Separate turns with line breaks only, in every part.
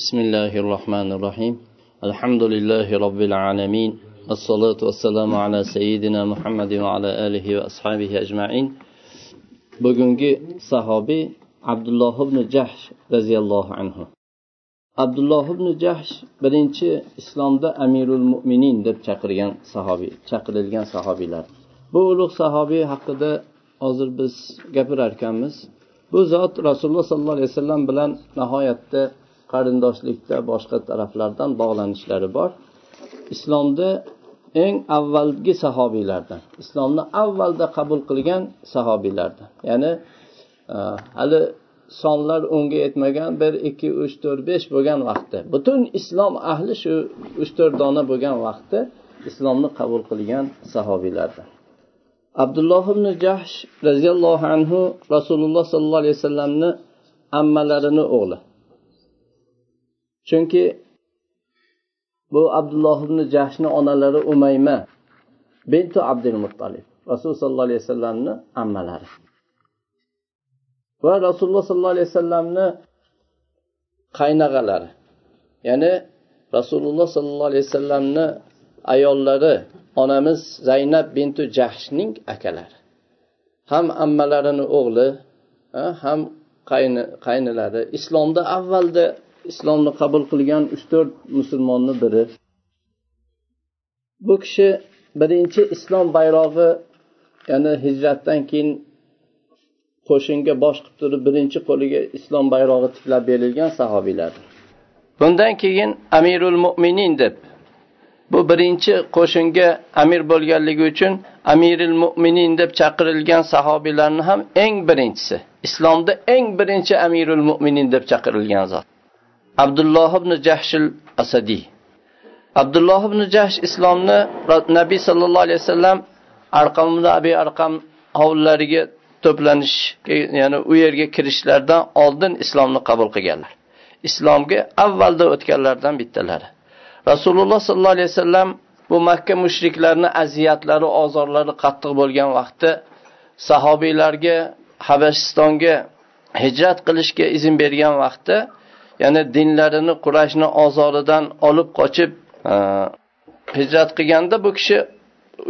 بسم الله الرحمن الرحيم الحمد لله رب العالمين الصلاة والسلام على سيدنا محمد وعلى آله وأصحابه أجمعين bugungi sahobiy abdulloh ibn jahsh roziyallohu anhu abdulloh ibn jahsh birinchi islomda amirul mo'minin deb chaqirgan sahobiy chaqirilgan sahobiylar bu ulug' sahobiy haqida hozir biz gapirar ekanmiz bu zot rasululloh sollallohu alayhi vasallam bilan nihoyatda qarindoshlikda boshqa taraflardan bog'lanishlari bor. Islomni eng avvalgi sahobiylardan islomni avvalda qabul qilgan sahobiylardan ya'ni e, hali sonlar o'nga yetmagan bir ikki uch to'rt besh bo'lgan vaqtda. Butun islom ahli shu uch to'rt dona bo'lgan vaqtda islomni qabul qilgan sahobiylardan abdulloh ibn jahsh roziyallohu anhu rasululloh sollallohu alayhi vasallamni ammalarini o'g'li. Chunki bu abdulloh ibn jahshni onalari umayma bintu abdul muttalib rasululloh sollallohu alayhi vasallamni ammalari. Va rasululloh sollallohu alayhi vasallamni qaynag'alari. Ya'ni rasululloh sollallohu alayhi vasallamni ayollari onamiz zaynab bintu jahshning akalari. Ham ammalarini o'g'li ham qaynilari islomda avvalda islomni qabul qilgan uch to'rt musulmonni biri. Bu kishi birinchi islom bayrog'i ya'ni hijratdan keyin qo'shinga bosh qilib turib birinchi qo'liga islom bayrog'i tiklab berilgan sahobiylar bundan keyin amirul mo'minin deb bu birinchi qo'shinga amir bo'lganligi uchun amiril mo'minin deb chaqirilgan sahobiylarni ham eng birinchisi islomda eng birinchi amirul mo'minin deb chaqirilgan zot. Abdulloh ibn jahshil asadiy abdulloh ibn jahsh islomni nabiy sallallohu alayhi vasallam arqamda abi arqam hovlilariga to'planish ya'ni u yerga kirishlaridan oldin islomni qabul qilganlar. Islomga avvalda o'tganlardan bittalari. Rasululloh sollallohu alayhi vasallam bu makka mushriklarni aziyatlari ozorlari qattiq bo'lgan vaqtda sahobiylarga habashistonga hijrat qilishga izn bergan vaqtda ya'ni dinlarini qurashni ozoridan olib qochib e, hijrat qilganda bu kishi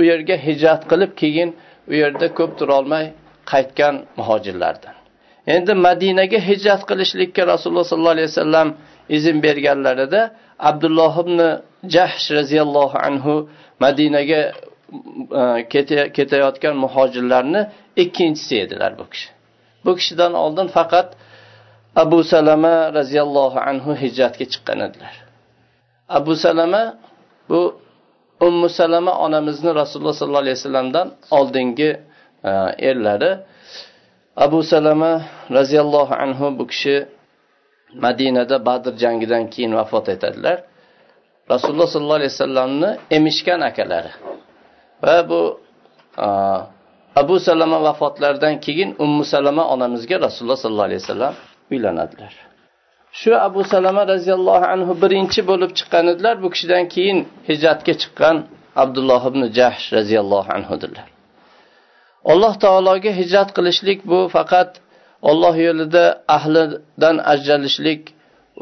u yerga hijrat qilib keyin u yerda ko'p turolmay qaytgan muhojirlardan. Endi madinaga hijrat qilishlikka rasululloh sollallohu alayhi vasallam izn berganlarida abdulloh ibn jahsh roziyallohu anhu madinaga e, ketayotgan muhojirlarni ikkinchisi edilar bu kishi. Bu kishidan oldin faqat abu salama roziyallohu anhu hijratga chiqqan edilar. Abu salama bu ummu salama onamizni rasululloh sollallohu alayhi vasallamdan oldingi e, erlari. Abu salama roziyallohu anhu bu kishi madinada badr jangidan keyin vafot etadilar. Rasululloh sollallohu alayhi vasallamni emishgan akalari va bu e, abu salama vafotlaridan keyin ummu salama onamizga rasululloh sollallohu alayhi vasallam uylanadilar. Shu abu salama roziyallohu anhu birinchi bo'lib chiqqan edilar. Bu kishidan keyin hijratga chiqqan abdulloh ibn jahsh roziyallohu anhudirlar alloh taologa hijrat qilishlik bu faqat olloh yo'lida ahlidan ajralishlik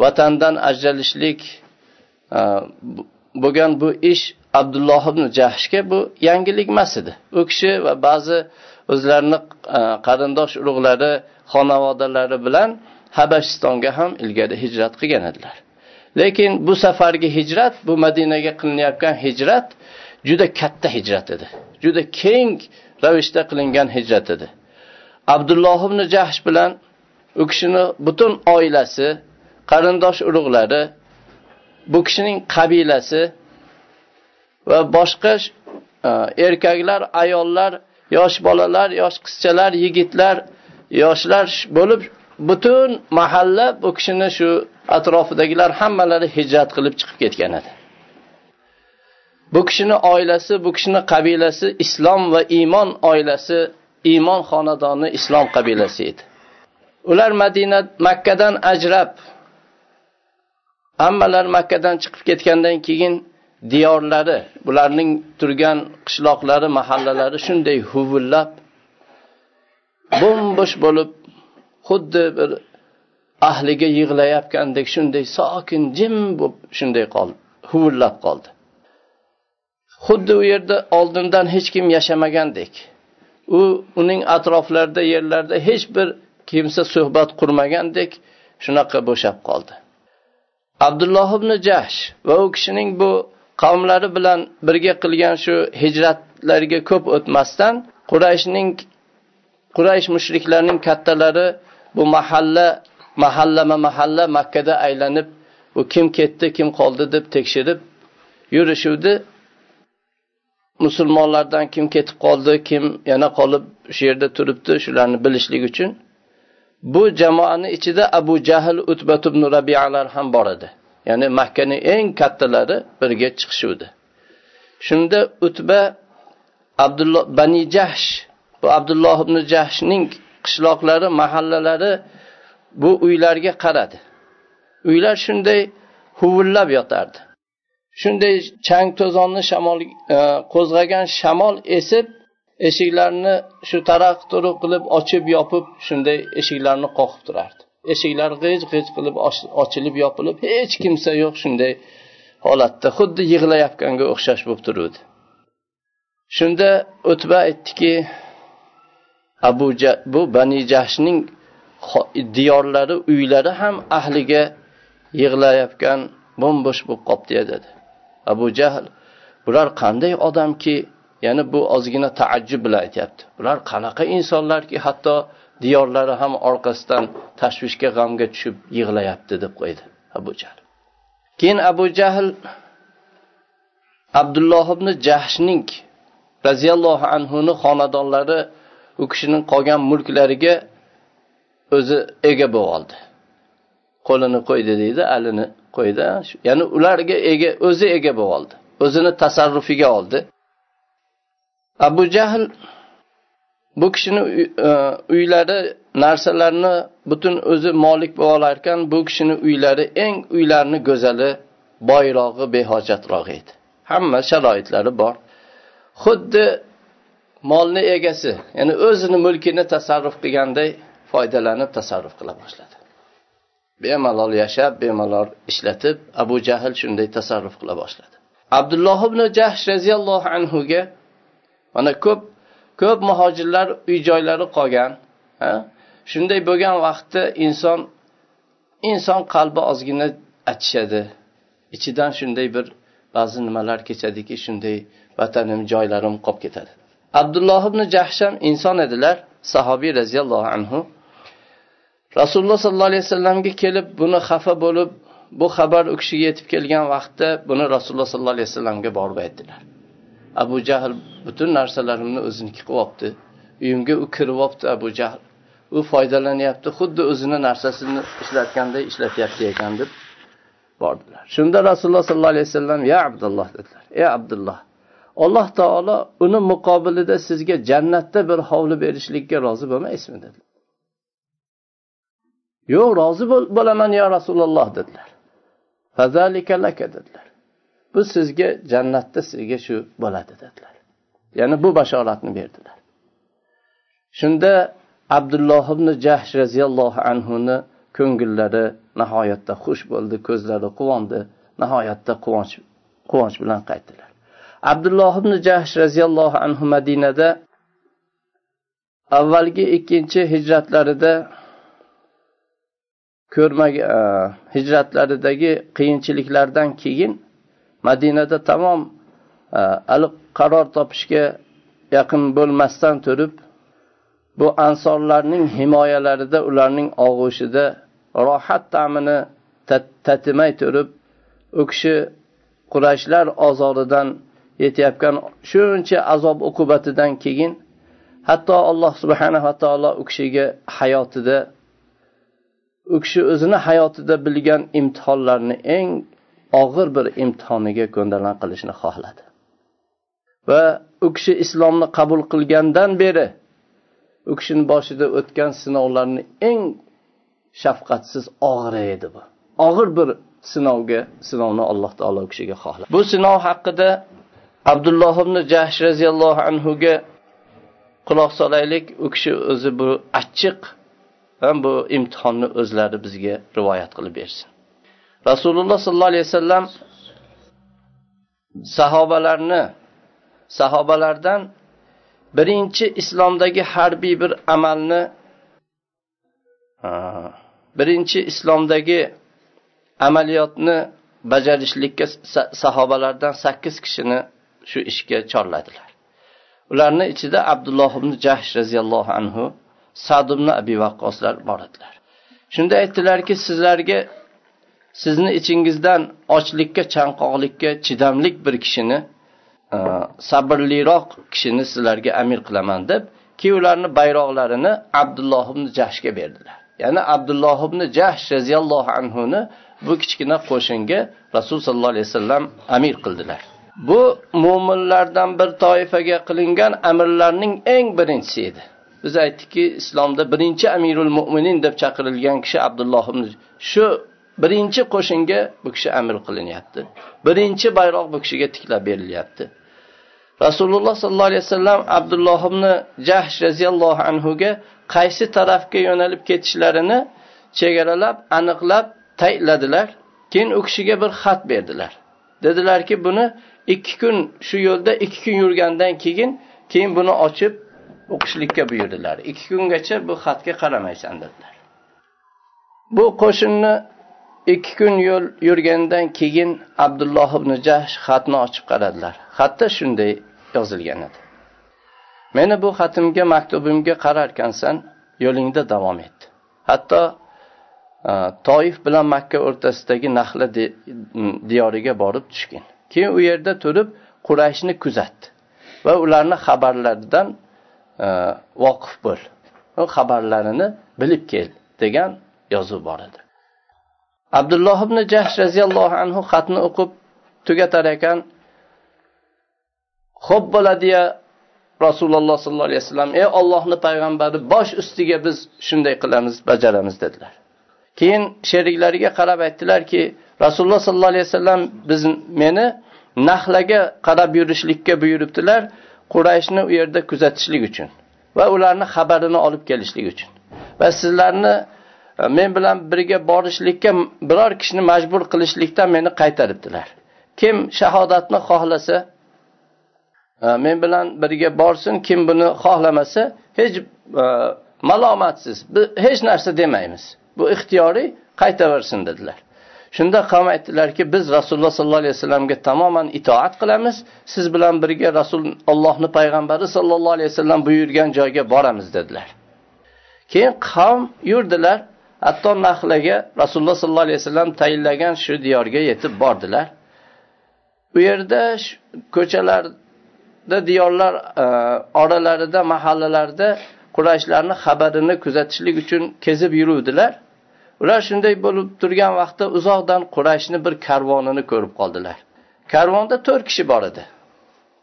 vatandan ajralishlik e, bo'lgan bu ish abdulloh ibn jahshga bu yangilik emas edi. U kishi va ba'zi o'zlarini e, qarindosh urug'lari xonavodalari bilan habashistonga ham ilgari hijrat qilgan edilar. Lekin bu safargi hijrat bu madinaga qilinayotgan hijrat juda katta hijrat edi. Juda keng ravishda qilingan hijrat edi. Abdulloh ibn jahsh bilan u kishini butun oilasi qarindosh urug'lari bu kishining qabilasi va boshqa e, erkaklar ayollar yosh bolalar yosh qizchalar yigitlar yoshlar bo'lib butun mahalla bu kishini shu atrofidagilar hammalari hijrat qilib chiqib ketgan edi. Bu kishini oilasi bu kishini qabilasi islom va iymon oilasi iymon xonadoni islom qabilasi edi. Ular madina makkadan ajrab hammalari makkadan chiqib ketgandan keyin diyorlari bularning turgan qishloqlari mahallalari shunday huvullab bo'm bo'sh bo'lib xuddi bir ahliga yig'layotgandek shunday sokin jim bo'lib shunday qoldi huvillab qoldi. Xuddi u yerda oldindan hech kim yashamagandek u uning atroflarida yerlarda hech bir kimsa suhbat qurmagandek shunaqa bo'shab qoldi. Abdulloh ibn jahsh va u kishining bu qavmlari bilan birga qilgan shu hijratlariga ko'p o'tmasdan qurayshning quraysh mushriklarning kattalari bu mahalla mahallama mahalla makkada aylanib u kim ketdi kim qoldi deb tekshirib yurishuvdi. Musulmonlardan kim ketib qoldi kim yana qolib shu yerda turibdi shularni bilishlik uchun. Bu jamoani ichida abu jahl utbat ibn rabialar ham bor edi. Ya'ni makkani eng kattalari birga chiqishuvdi. Shunda utba abdulloh bani jahsh bu abdulloh ibn jahshning qishloqlari mahallalari bu uylarga qaradi. Uylar shunday huvillab yotardi. Shunday chang to'zonni shamol e, qo'zg'agan shamol esib eshiklarni shu taraq turuq qilib ochib yopib shunday eshiklarni qoqib turardi. Eshiklar g'ij g'ij qilib ochilib yopilib hech kimsa yo'q shunday holatda. Xuddi yig'layotganga o'xshash bo'lib turuvdi. Shunda o'tba aytdiki abu bu bani jahshning diyorlari uylari ham ahliga yig'layotgan bo'mbo'sh bo'lib qolibdi dedi. Abu jahl bular qanday odamki ya'ni bu ozgina taajjub bilan aytyapti. Bular qanaqa insonlarki hatto diyorlari ham orqasidan tashvishga g'amga tushib yig'layapti deb qo'ydi abu jahl. Keyin abu jahl abdulloh ibn jahshning roziyallohu anhuni xonadonlari u kishining qolgan mulklariga o'zi ega bo'lib oldi qo'lini qo'ydi deydi alini qo'ydi. Ya'ni ularga ega o'zi ega bo'lib oldi o'zini tasarrufiga oldi. Abu jahl bu kishini e, uylari narsalarni butun o'zi molik bo'lib olar ekan bu kishini uylari eng uylarni go'zali boyrog'i behojatrog'i edi. Hamma sharoitlari bor. Xuddi molni egasi ya'ni o'zini mulkini tasarruf qilganday foydalanib tasarruf qila boshladi. Bemalol yashab bemalol ishlatib abu jahl shunday tasarruf qila boshladi. Abdulloh ibn jahsh roziyallohu anhuga mana ko'p ko'p muhojirlar uy joylari qolgan shunday bo'lgan vaqtda inson inson qalbi ozgina achishadi. Ichidan shunday bir ba'zi nimalar kechadiki shunday vatanim joylarim qolib ketadi. Abdulloh ibn jahsham inson edilar sahobiy roziyallohu anhu. Rasululloh sollallohu alayhi vasallamga kelib buni xafa bo'lib bu xabar u kishiga yetib kelgan vaqtda buni rasululloh sollallohu alayhi vasallamga borib aytdilar. Abu jahl butun narsalarimni o'ziniki qilyapti uyimga u kirib olibdi abu jahl. U foydalanyapti xuddi o'zini narsasini ishlatganday ishlatyapti ekan deb bordilar. Shunda rasululloh sollallohu alayhi vasallam ya abdulloh dedilar. Ey abdulloh alloh taolo uni muqobilida sizga jannatda bir hovli berishlikka rozi bo'lmaysizmi dedilar. Yo'q rozi bo'laman yo rasululloh dedilar. Dedilar. Bu sizga jannatda sizga shu bo'ladi dedilar. Ya'ni bu bashoratni berdilar. Shunda abdulloh ibn jahsh roziyallohu anhuni ko'ngillari nihoyatda xush bo'ldi ko'zlari quvondi nihoyatda quvonch quvonch bilan qaytdilar. Abdulloh ibn jahsh roziyallohu anhu madinada avvalgi ikkinchi hijratlarida ko'rmagan e, hijratlaridagi qiyinchiliklardan keyin madinada tamom e, aniq qaror topishga yaqin bo'lmasdan turib bu ansorlarning himoyalarida ularning og'ushida rohat ta'mini tatimay turib u kishi qurashlar ozoridan yetayotgan shuncha azob uqubatidan keyin hatto alloh subhanava taolo u kishiga hayotida u kishi o'zini hayotida bilgan imtihonlarni eng og'ir bir imtihoniga ko'ndalang qilishni xohladi. Va u kishi islomni qabul qilgandan beri u kishini boshida o'tgan sinovlarni eng shafqatsiz og'iri edi bu. Og'ir bir sinovga sinovni alloh taolo u kishiga xohladi. Bu sinov haqida abdulloh ibn jahsh roziyallohu anhuga quloq solaylik. U kishi o'zi bu achchiq ham bu imtihonni o'zlari bizga rivoyat qilib bersin. Rasululloh sollallohu alayhi vasallam sahobalarni sahobalardan birinchi islomdagi harbiy bir amalni birinchi islomdagi amaliyotni bajarishlikka sahobalardan sakkiz kishini shu ishga chorladilar. Ularni ichida abdulloh ibn jahsh roziyallohu anhu sad ibn abi vaqqoslar bor edilar. Shunda aytdilarki sizlarga sizni ichingizdan ochlikka chanqoqlikka chidamlik bir kishini e, sabrliroq kishini sizlarga amir qilaman deb keyin ularni bayroqlarini abdulloh ibn jahshga berdilar. Ya'ni abdulloh ibn jahsh roziyallohu anhuni bu kichkina qo'shinga rasul sollallohu alayhi vasallam amir qildilar. Bu mo'minlardan bir toifaga qilingan amirlarning eng birinchisi edi. Biz aytdikki islomda birinchi amirul mo'minin deb chaqirilgan kishi abdulloh ibn shu birinchi qo'shinga bu kishi amir qilinyapti. Birinchi bayroq bu kishiga tiklab berilyapti. Rasululloh sollallohu alayhi vasallam abdulloh ibn jahsh roziyallohu anhuga qaysi tarafga yo'nalib ketishlarini chegaralab aniqlab tayinladilar. Keyin u kishiga bir xat berdilar. Dedilarki buni ikki kun shu yo'lda ikki kun yurgandan keyin keyin buni ochib o'qishlikka buyurdilar. Ikki kungacha bu xatga qaramaysan dedilar. Bu qo'shinni ikki kun yo'l yurgandan keyin abdulloh ibn jahsh xatni ochib qaradilar. Xatda shunday yozilgan edi. Meni bu xatimga maktubimga qararkansan yo'lingda davom et. Hatto e, toif bilan makka o'rtasidagi nahla diyoriga borib tushgin. Keyin u yerda turib qurayshni kuzatdi. Va ularni xabarlaridan e, voqif bo'l. Xabarlarini bilib kel degan yozuv bor edi. Abdulloh ibn jahsh roziyallohu anhu xatni o'qib tugatar ekan xo'p bo'ladiya rasululloh sollallohu alayhi vasallam ey ollohni payg'ambari bosh ustiga biz shunday qilamiz bajaramiz dedilar. Keyin sheriklariga qarab aytdilarki rasululloh sollallohu alayhi vasallam biz meni nahlaga qarab yurishlikka buyuribdilar qurayshni u yerda kuzatishlik uchun va ularni xabarini olib kelishlik uchun. Va sizlarni e, men bilan birga borishlikka biror kishini majbur qilishlikdan meni qaytaribdilar. Kim shahodatni xohlasa e, men bilan birga borsin kim buni xohlamasa hech e, malomatsiz hech narsa demaymiz. Bu ixtiyoriy qaytaversin dedilar. Shunda qavm aytdilarki biz rasululloh sollallohu alayhi vasallamga tamoman itoat qilamiz. Siz bilan birga rasul allohni payg'ambari sollallohu alayhi vasallam buyurgan joyga boramiz dedilar. Keyin qavm yurdilar. Hatto nahlaga rasululloh sollallohu alayhi vasallam tayinlagan shu diyorga yetib bordilar. U yerda ko'chalarda diyorlar e, oralarida mahallalarda qurayshlarni xabarini kuzatishlik uchun kezib yuruvdilar. Ular shunday bo'lib turgan vaqtda uzoqdan qurashni bir karvonini ko'rib qoldilar. Karvonda to'rt kishi bor edi.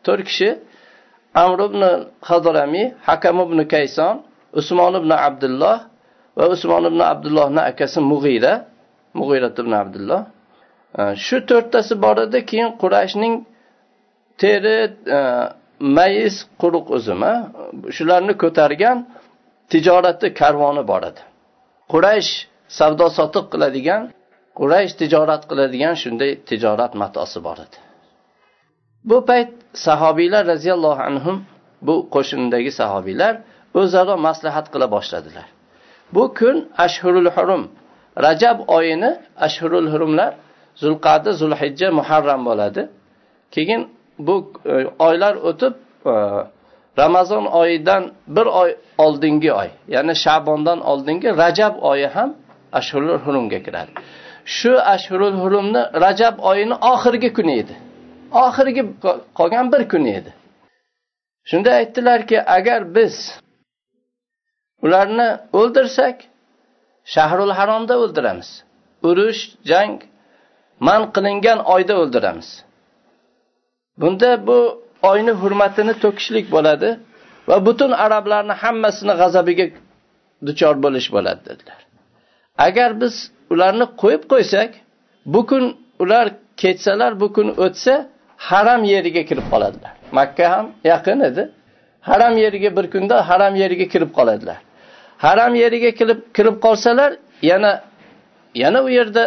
To'rt kishi amr ibn hadramiy hakam ibn kayson usmon ibn abdulloh va usmon ibn abdullohni akasi mug'ira mug'ira ibn abdulloh. Shu to'rttasi bor edi keyin qurashning teri e, mayiz quruq uzumi shularni ko'targan tijorati karvoni bor edi. Quraysh savdo sotiq qiladigan quraysh tijorat qiladigan shunday tijorat matosi bor edi. Bu payt sahobiylar roziyallohu anhum bu qo'shindagi sahobiylar o'zaro maslahat qila boshladilar. Bu kun ashhurul hurum rajab oyini ashhurul hurumlar zulqada zulhijja muharram bo'ladi. Keyin bu e, oylar o'tib e, ramazon oyidan bir oy oldingi oy ya'ni shabondan oldingi rajab oyi ham ashhurul hurumga kiradi shu ashhurul hurumni rajab oyini oxirgi kuni edi. Oxirgi qolgan bir kuni edi. Shunda aytdilarki agar biz ularni o'ldirsak shahrul haromda o'ldiramiz. Urush jang man qilingan oyda o'ldiramiz. Bunda bu oyni hurmatini to'kishlik bo'ladi va butun arablarni hammasini g'azabiga duchor bo'lish bo'ladi dedilar. Agar biz ularni qo'yib qo'ysak bu kun ular ketsalar bu kun o'tsa haram yeriga kirib qoladilar. Makka ham yaqin edi. Haram yeriga bir kunda haram yeriga kirib qoladilar. Haram yeriga kirib kirib qolsalar yana yana u yerda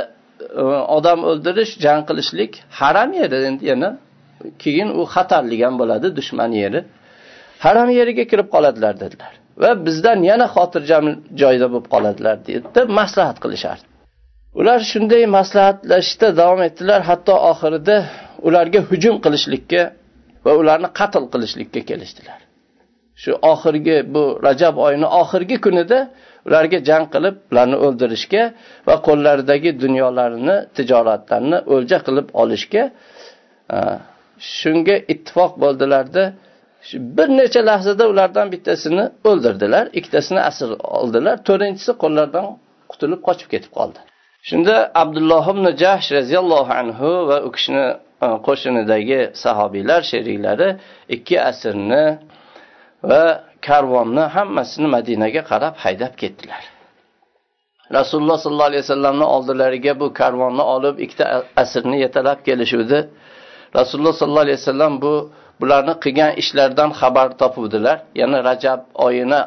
e, odam o'ldirish jang qilishlik haram yeri endi yana keyin u xatarli ham bo'ladi dushman yeri. Haram yeriga kirib qoladilar dedilar. Va bizdan yana xotirjam joyda bo'lib qoladilar deb maslahat qilishardi. Ular shunday maslahatlashishda davom etdilar hatto oxirida ularga hujum qilishlikka va ularni qatl qilishlikka kelishdilar. Shu oxirgi bu rajab oyini oxirgi kunida ularga jang qilib ularni o'ldirishga va qo'llaridagi dunyolarini tijoratlarini o'lja qilib olishga shunga ittifoq bo'ldilarda bir necha lahzada ulardan bittasini o'ldirdilar. Ikkitasini asir oldilar. To'rtinchisi qo'llaridan qutulib qochib ketib qoldi. Shunda abdulloh ibn jahsh roziyallohu anhu va u kishini e, qo'shinidagi sahobiylar sheriklari ikki asrni va karvonni hammasini madinaga qarab haydab ketdilar. Rasululloh sollallohu alayhi vasallamni oldilariga bu karvonni olib ikkita asrni yetalab kelishuvdi. Rasululloh sollallohu alayhi vasallam bu bularni qilgan ishlaridan xabar topuvdilar. Ya'ni rajab oyini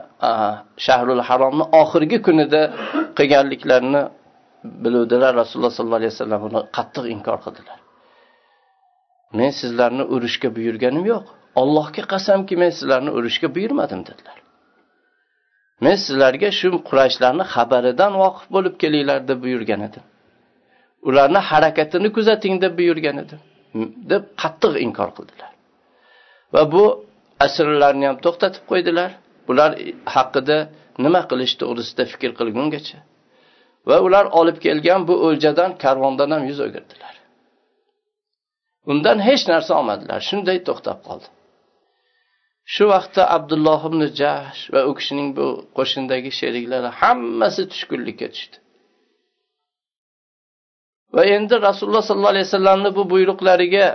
shahrul haromni oxirgi kunida qilganliklarini biluvdilar. Rasululloh sollallohu alayhi vasallam uni qattiq inkor qildilar. Men sizlarni urushga buyurganim yo'q. Allohga qasamki men sizlarni urushga buyurmadim dedilar. Men sizlarga shu qurayshlarni xabaridan voqif bo'lib kelinglar deb buyurgan edim. Ularni harakatini kuzating deb buyurgan edim. Deb qattiq inkor qildilar. Va bu asrlarni ham to'xtatib qo'ydilar. Bular haqida nima qilish to'g'risida fikr qilgungacha. Va ular olib kelgan bu o'ljadan karvondan ham yuz o'girdilar. Undan hech narsa olmadilar. Shunday to'xtab qoldi. Shu vaqtda abdulloh ibn jahsh va u kishining bu qo'shindagi sheriklari hammasi tushkunlikka tushdi. Va endi rasululloh sollallohu alayhi vasallamni bu buyruqlariga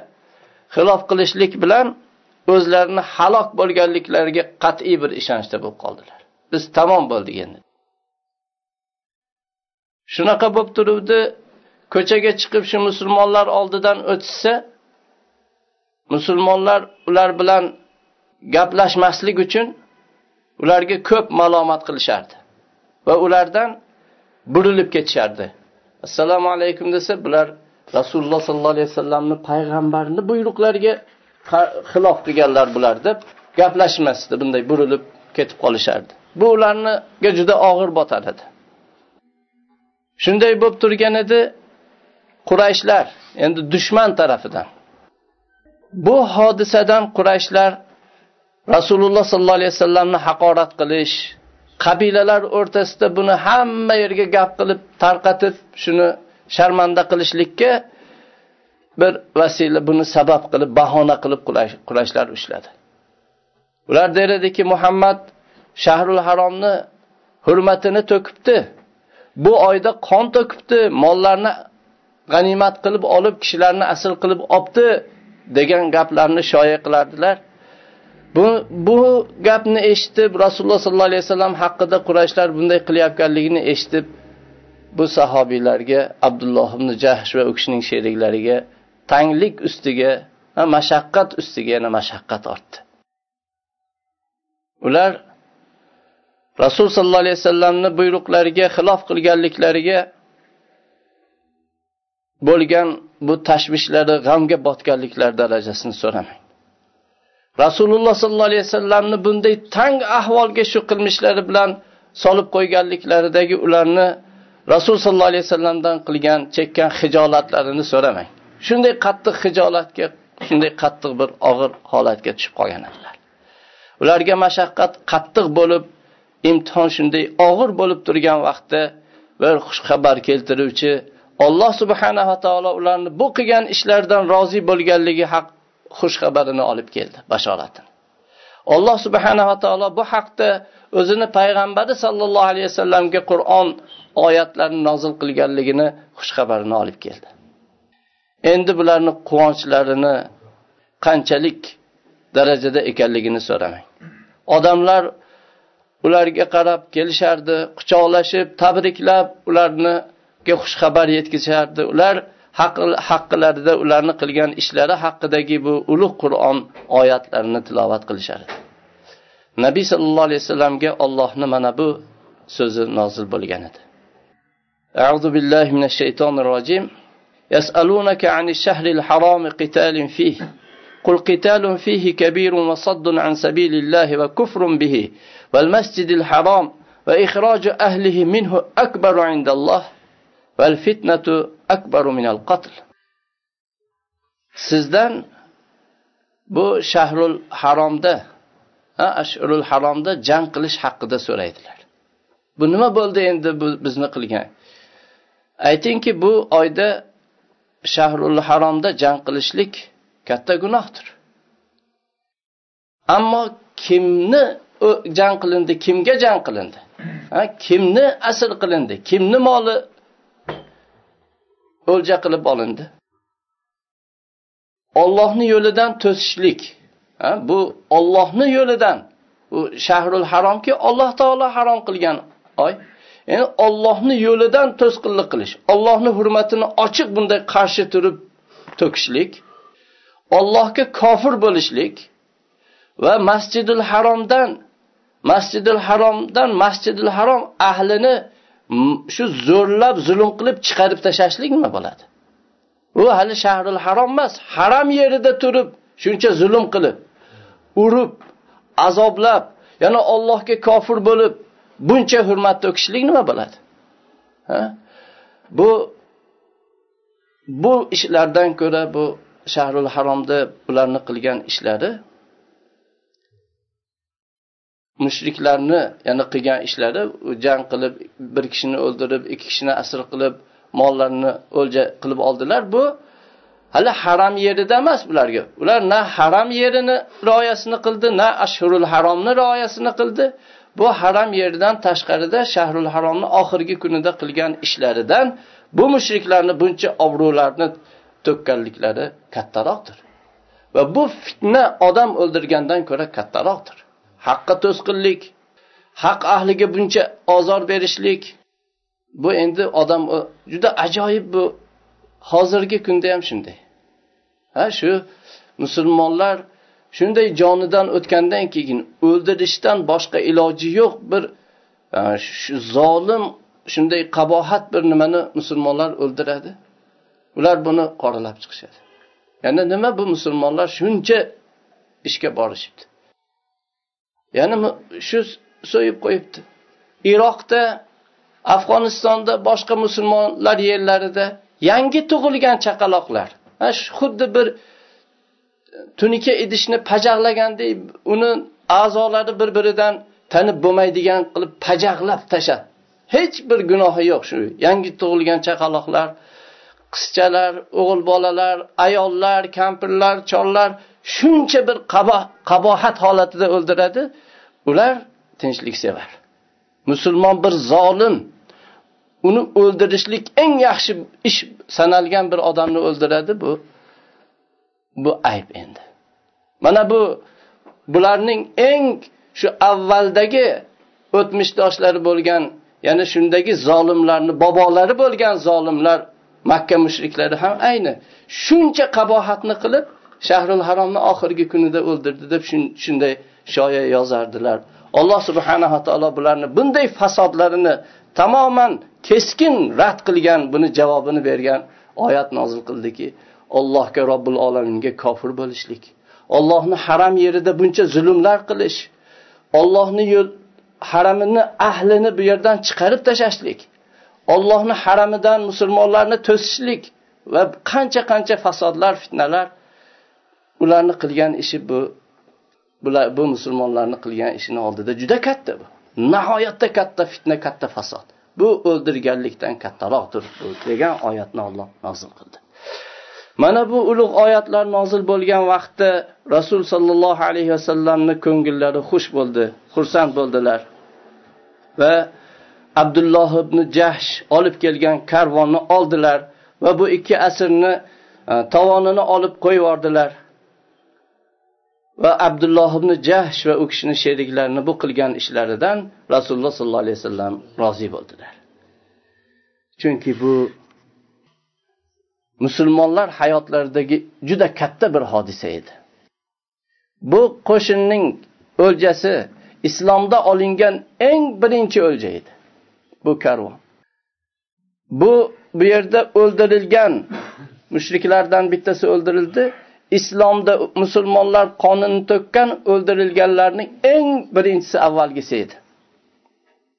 xilof qilishlik bilan o'zlarini halok bo'lganliklariga qat'iy bir ishonchda bo'lib qoldilar. Biz tamom bo'ldik endi. Shunaqa bo'lib turuvdi ko'chaga chiqib shu musulmonlar oldidan o'tishsa musulmonlar ular bilan gaplashmaslik uchun ularga ko'p malomat qilishardi va ulardan burilib ketishardi. Assalomu alaykum desa bular rasululloh sollallohu alayhi vasallamni payg'ambarni buyruqlariga xilof qilganlar bular deb gaplashmasdi. Bunday burilib ketib qolishardi. Bu ularniga juda og'ir botar edi. Shunday bo'lib turgan edi qurayshlar endi dushman tarafidan. Bu hodisadan qurayshlar rasululloh sollallohu alayhi vasallamni haqorat qilish qabilalar o'rtasida buni hamma yerga gap qilib tarqatib shuni sharmanda qilishlikka bir vasila buni sabab qilib bahona qilib qurashlar ushladi. Ular der ediki muhammad shahrul haromni hurmatini to'kibdi. Bu oyda qon to'kibdi mollarni g'animat qilib olib kishilarni asl qilib olibdi degan gaplarni shoya qilardilar. Bu bu gapni eshitib rasululloh sollallohu alayhi vasallam haqida qurashlar bunday qilayotganligini eshitib bu sahobiylarga abdulloh ibn jahsh va u kishining sheriklariga tanglik ustiga mashaqqat ustiga yana mashaqqat ortdi. Ular rasul sollallohu alayhi vasallamni buyruqlariga xilof qilganliklariga bo'lgan bu tashvishlari g'amga botganliklari darajasini so'ramang. Rasululloh sollallohu alayhi vasallamni bunday tang ahvolga shu qilmishlari bilan solib qo'yganliklaridagi ularni rasul sollallohu alayhi vasallamdan qilgan chekkan hijolatlarini so'ramang. Shunday qattiq hijolatga shunday qattiq bir og'ir holatga tushib qolgan edilar. Ularga mashaqqat qattiq bo'lib imtihon shunday og'ir bo'lib turgan vaqtda bir xushxabar keltiruvchi alloh subhanava taolo ularni bu qilgan ishlaridan rozi bo'lganligi haq xushxabarini olib keldi bashoratini. Alloh subhanava taolo bu haqda o'zini payg'ambari sollallohu alayhi vasallamga qur'on oyatlarini nozil qilganligini xushxabarini olib keldi. endi bularni quvonchlarini qanchalik darajada ekanligini so'ramang. Odamlar ularga qarab kelishardi quchoqlashib tabriklab ularniga xushxabar yetkazishardi. Ular haqqilarida ularni qilgan ishlari haqidagi bu ulug' qur'on oyatlarini tilovat qilishardi nabiy sallallohu alayhi vasallamga ollohni mana bu so'zi nozil bo'lgan edi. Azu billahi minash shaytonir rojim. يسألونك عن الشهر الحرام قتال فيه قل قتال فيه كبير وصد عن سبيل الله وكفر به والمسجد الحرام وإخراج أهله منه أكبر عند الله والفتنة أكبر من القتل sizdan bu shahrul haromda ashurul haromda jang qilish haqida so'raydilar bu nima bo'ldi endi bu bizni qilgan aytingki bu oyda shahrul haromda jang qilishlik katta gunohdir. Ammo kimni jang qilindi kimga jang qilindi? Ha, kimni asr qilindi kimni moli o'lja qilib olindi? Ollohni yo'lidan to'sishlik ha, bu ollohni yo'lidan. U shahrul haromki alloh taolo harom qilgan oy. Ya'ni ollohni yo'lidan to'sqinlik qilish ollohni hurmatini ochiq bunday qarshi turib to'kishlik ollohga kofir bo'lishlik va masjidul haromdan masjidul haromdan masjidul harom ahlini shu zo'rlab zulm qilib chiqarib tashlashlik nima bo'ladi? U hali shahrul harom emas haram yerida turib shuncha zulm qilib urib azoblab yana ollohga kofir bo'lib buncha hurmat to'kishlik nima bo'ladi? Ha? bu bu ishlardan ko'ra bu shahrul haromda ularni qilgan ishlari mushriklarni ya'ni qilgan ishlari jang qilib bir kishini o'ldirib ikki kishini asir qilib mollarini o'lja qilib oldilar. Bu hali haram yerida emas bularga. Ular na haram yerini rioyasini qildi na ashhurul haromni rioyasini qildi. Bu haram yeridan tashqarida shahrul haromni oxirgi kunida qilgan ishlaridan bu mushriklarni buncha obro'larni to'kkanliklari kattaroqdir. Va bu fitna odam o'ldirgandan ko'ra kattaroqdir. Haqqa to'sqinlik haq ahliga buncha ozor berishlik. Bu endi odam juda ajoyib bu. Hozirgi kunda ham shunday. Ha shu musulmonlar shunday jonidan o'tgandan keyin o'ldirishdan boshqa iloji yo'q bir e, shu zolim shunday qabohat bir nimani musulmonlar o'ldiradi. Ular buni qoralab chiqishadi. Ya'ni nima bu musulmonlar shuncha ishga borishibdi? Ya'ni shu so'yib qo'yibdi. Iroqda afg'onistonda boshqa musulmonlar yerlarida yangi tug'ilgan chaqaloqlar. Xuddi bir tunika idishni pajaqlagandek uni a'zolari bir biridan tanib bo'lmaydigan qilib pajaqlab tashlab hech bir gunohi yo'q shu yangi tug'ilgan chaqaloqlar qizchalar o'g'il bolalar ayollar kampirlar chollar shuncha bir qabohat holatida o'ldiradi. Ular tinchliksevar musulmon bir zolim uni o'ldirishlik eng yaxshi ish sanalgan bir odamni o'ldiradi bu. Bu ayb endi. Mana bu bularning eng shu avvaldagi o'tmishdoshlari bo'lgan ya'ni shundagi zolimlarni bobolari bo'lgan zolimlar makka mushriklari ham ayni shuncha qabohatni qilib shahrul haromni oxirgi kunida o'ldirdi deb shunday shoya yozardilar. Alloh subhanava taolo bularni bunday fasodlarini tamoman keskin rad qilgan buni javobini bergan oyat nozil qildiki allohga robbil olaminga kofir bo'lishlik. Ollohni haram yerida buncha zulmlar qilish. Ollohni yo'l haramini ahlini bu yerdan chiqarib tashlashlik. Ollohni haramidan musulmonlarni to'sishlik va qancha qancha fasodlar fitnalar ularni qilgan ishi bu bular bu musulmonlarni qilgan ishini oldida juda katta bu. Nihoyatda katta fitna katta fasod. Bu o'ldirganlikdan kattaroqdir degan oyatni olloh nozil qildi. Mana bu ulug' oyatlar nozil bo'lgan vaqtda rasul sollallohu alayhi vasallamni ko'ngillari xush bo'ldi xursand bo'ldilar. Va abdulloh ibn jahsh olib kelgan karvonni oldilar va bu ikki asrni e, tovonini olib qo'yib yubordilar va abdulloh ibn jahsh va u kishini sheriklarini bu qilgan ishlaridan rasululloh sollallohu alayhi vasallam rozi bo'ldilar. Chunki bu musulmonlar hayotlaridagi juda katta bir hodisa edi. Bu qo'shinning o'ljasi islomda olingan eng birinchi o'lja edi. Bu karvon. Bu bu yerda o'ldirilgan mushriklardan bittasi o'ldirildi. Islomda musulmonlar qonini to'kkan o'ldirilganlarning eng birinchisi avvalgisi edi.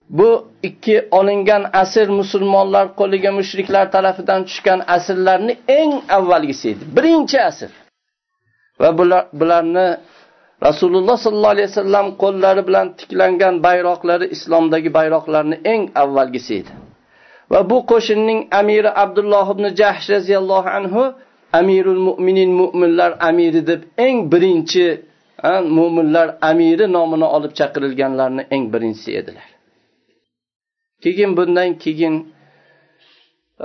Bu ikki olingan asir musulmonlar qo'liga mushriklar tarafidan tushgan asirlarni eng avvalgisi edi. Birinchi asir. va bular, bularni rasululloh sollallohu alayhi vasallam qo'llari bilan tiklangan bayroqlari islomdagi bayroqlarni eng avvalgisi edi. Va bu qo'shinning amiri abdulloh ibn jahsh roziyallohu anhu amirul mo'minin mo'minlar amiri deb eng birinchi mo'minlar amiri nomini olib chaqirilganlarni eng birinchisi edilar. Keyin bundan keyin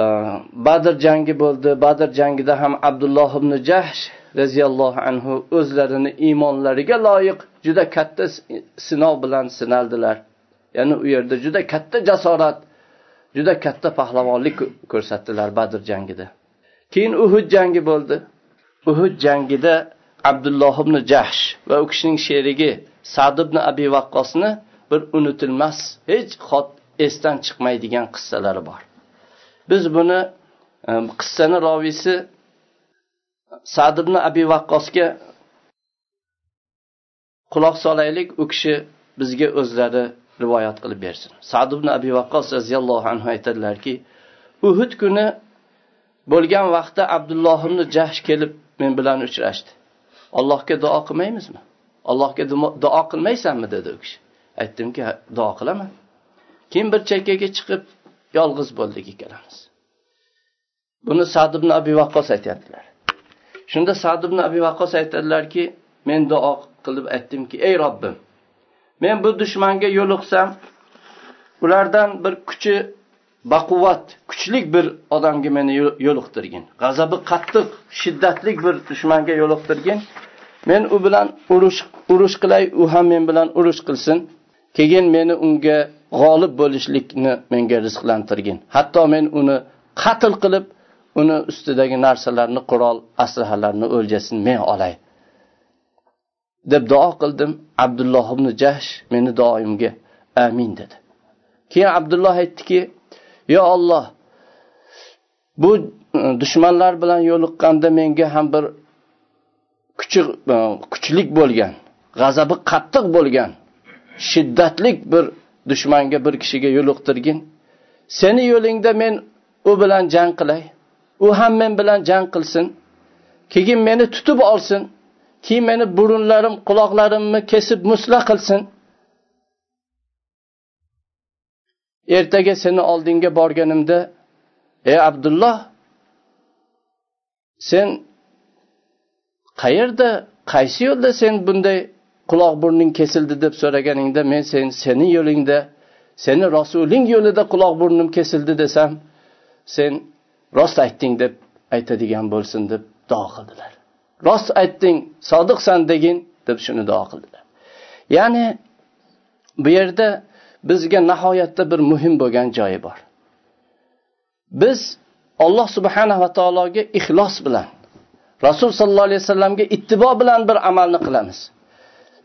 e, badr jangi bo'ldi. Badr jangida ham abdulloh ibn jahsh roziyallohu anhu o'zlarini iymonlariga loyiq juda katta sinov bilan sinaldilar. Ya'ni u yerda juda katta jasorat juda katta pahlavonlik ko'rsatdilar badr jangida. Keyin uhud jangi bo'ldi. Uhud jangida abdulloh ibn jahsh va u kishining sherigi sad ibn abi vaqqosni bir unutilmas hech esdan chiqmaydigan qissalari bor. Biz buni e, qissani roviysi sad ibn abi vaqqosga quloq solaylik u kishi bizga o'zlari rivoyat qilib bersin. Sad ibn abi vaqqos roziyallohu anhu aytadilarki uhud kuni bo'lgan vaqtda abdulloh ibn jahsh kelib men bilan uchrashdi. Allohga duo qilmaymizmi? Allohga duo qilmaysanmi? dedi u kishi. Aytdimki duo qilaman. Keyin bir chekkaga chiqib yolg'iz bo'ldik ikkalamiz. Buni sad ibn abi vaqqos aytyaptilar shunda sad ibn abi vaqqos aytadilarki men duo qilib aytdimki ey robbim men bu dushmanga yo'liqsam ulardan bir kuchi baquvvat kuchli bir odamga meni yo'liqtirgin. G'azabi qattiq shiddatli bir dushmanga yo'liqtirgin. Men u bilan urush urush qilay u ham men bilan urush qilsin. Keyin meni unga g'olib bo'lishlikni menga rizqlantirgin. Hatto men uni qatl qilib uni ustidagi narsalarni qurol aslahalarni o'ljasini men olay deb duo qildim. Abdulloh ibn jahsh meni duoyimga amin dedi. Keyin abdulloh aytdiki yo olloh bu e, dushmanlar bilan yo'liqqanda menga ham bir kuchi e, kuchlik bo'lgan g'azabi qattiq bo'lgan shiddatlik bir dushmanga bir kishiga yo'liqtirgin. Seni yo'lingda men u bilan jang qilay. U ham men bilan jang qilsin. Keyin meni tutib olsin. Keyin meni burunlarim quloqlarimni kesib musla qilsin. Ertaga seni oldingga borganimda ey abdulloh sen qayerda qaysi yo'lda sen bunday quloq burning kesildi deb so'raganingda men sen seni yo'lingda seni rasuling yo'lida quloq burnim kesildi desam sen rost aytding deb aytadigan bo'lsin deb duo qildilar. Rost aytding sodiqsan degin deb shuni duo qildilar. Ya'ni bu yerda bizga nihoyatda bir muhim bo'lgan joyi bor. Biz alloh subhanava taologa ixlos bilan rasul sollallohu alayhi vasallamga ittibo bilan bir amalni qilamiz.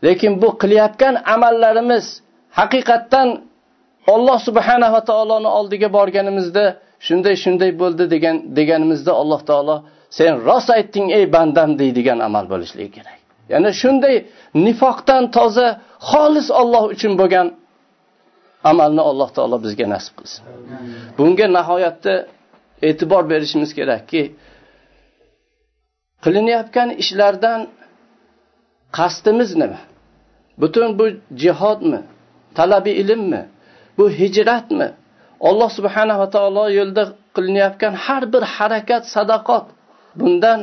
Lekin bu qilayotgan amallarimiz haqiqatdan olloh subhanava taoloni oldiga borganimizda shunday shunday bo'ldi degan deganimizda alloh taolo sen rost aytding ey bandam deydigan amal bo'lishligi kerak. Ya'ni shunday nifoqdan toza xolis olloh uchun bo'lgan amalni alloh taolo bizga nasib qilsin. Bunga nihoyatda e'tibor berishimiz kerakki qilinayotgan ishlardan qasdimiz nima? Butun bu jihodmi? Talabi ilmmi bu hijratmi? Alloh subhanava taolo yo'lida qilinayotgan har bir harakat sadaqot bundan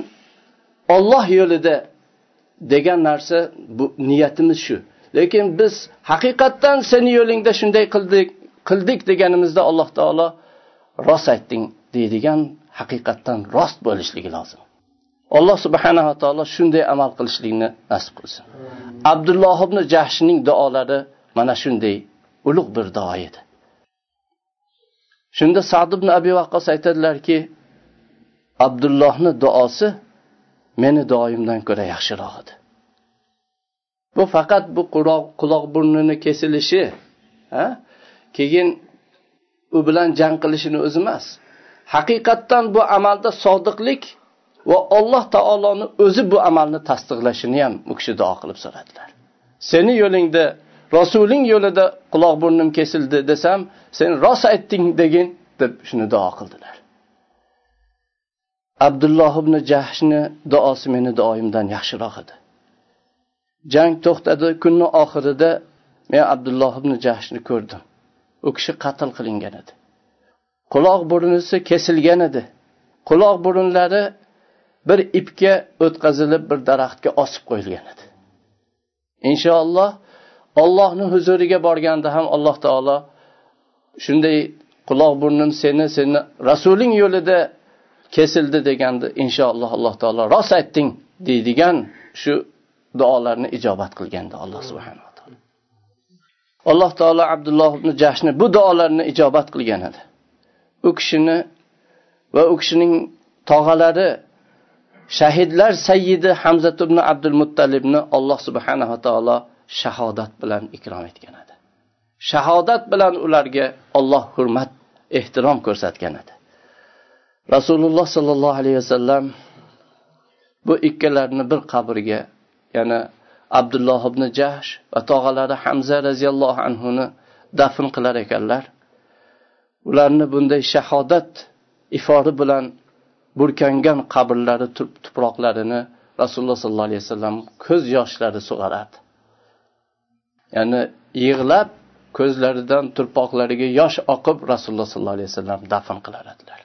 olloh yo'lida degan narsa bu niyatimiz shu. Lekin biz haqiqatdan seni yo'lingda shunday qildik qildik deganimizda alloh taolo rost aytding deydigan haqiqatdan rost bo'lishligi lozim. Alloh subhanava taolo shunday amal qilishlikni nasib qilsin. Abdulloh ibn jahshning duolari mana shunday ulug' bir duo edi. Shunda sad ibn abi vaqqos aytadilarki abdullohni duosi meni duoyimdan ko'ra yaxshiroq edi. Bu faqat bu quloq quloq burnini kesilishi keyin u bilan jang qilishini o'zi emas. Haqiqatdan bu amalda sodiqlik va alloh taoloni o'zi bu amalni tasdiqlashini ham u kishi duo qilib so'radilar. Seni yo'lingda rasuling yo'lida quloq burnim kesildi desam sen rost aytding degin deb shuni duo qildilar. Abdulloh ibn jahshni duosi meni duoyimdan yaxshiroq edi. Jang to'xtadi kunni oxirida men abdulloh ibn jahshni ko'rdim. U kishi qatl qilingan edi. Quloq burnisi kesilgan edi. Quloq burunlari bir ipga o'tkazilib bir daraxtga osib qo'yilgan edi. Inshaalloh ollohni huzuriga borganda ham alloh taolo shunday quloq burnim seni seni rasuling yo'lida kesildi deganda inshaalloh alloh taolo rost aytding deydigan shu duolarni ijobat qilgandi alloh subhanaa taolo. Alloh taolo abdulloh ibn jashni bu duolarni ijobat qilgan edi. U kishini va u kishining tog'alari shahidlar sayyidi hamzat ibn abdul muttalibni alloh subhanava taolo shahodat bilan ikrom etgan edi. Shahodat bilan ularga olloh hurmat ehtirom ko'rsatgan edi. Rasululloh sollallohu alayhi vasallam bu ikkalarini bir qabrga ya'ni abdulloh ibn jahsh va tog'alari hamza roziyallohu anhuni dafn qilar ekanlar. Ularni bunday shahodat ifori bilan burkangan qabrlari tuproqlarini rasululloh sollallohu alayhi vasallam ko'z yoshlari sug'aradi ya'ni yig'lab ko'zlaridan turpoqlariga yosh oqib rasululloh sollallohu alayhi vasallam dafn qilar edilar.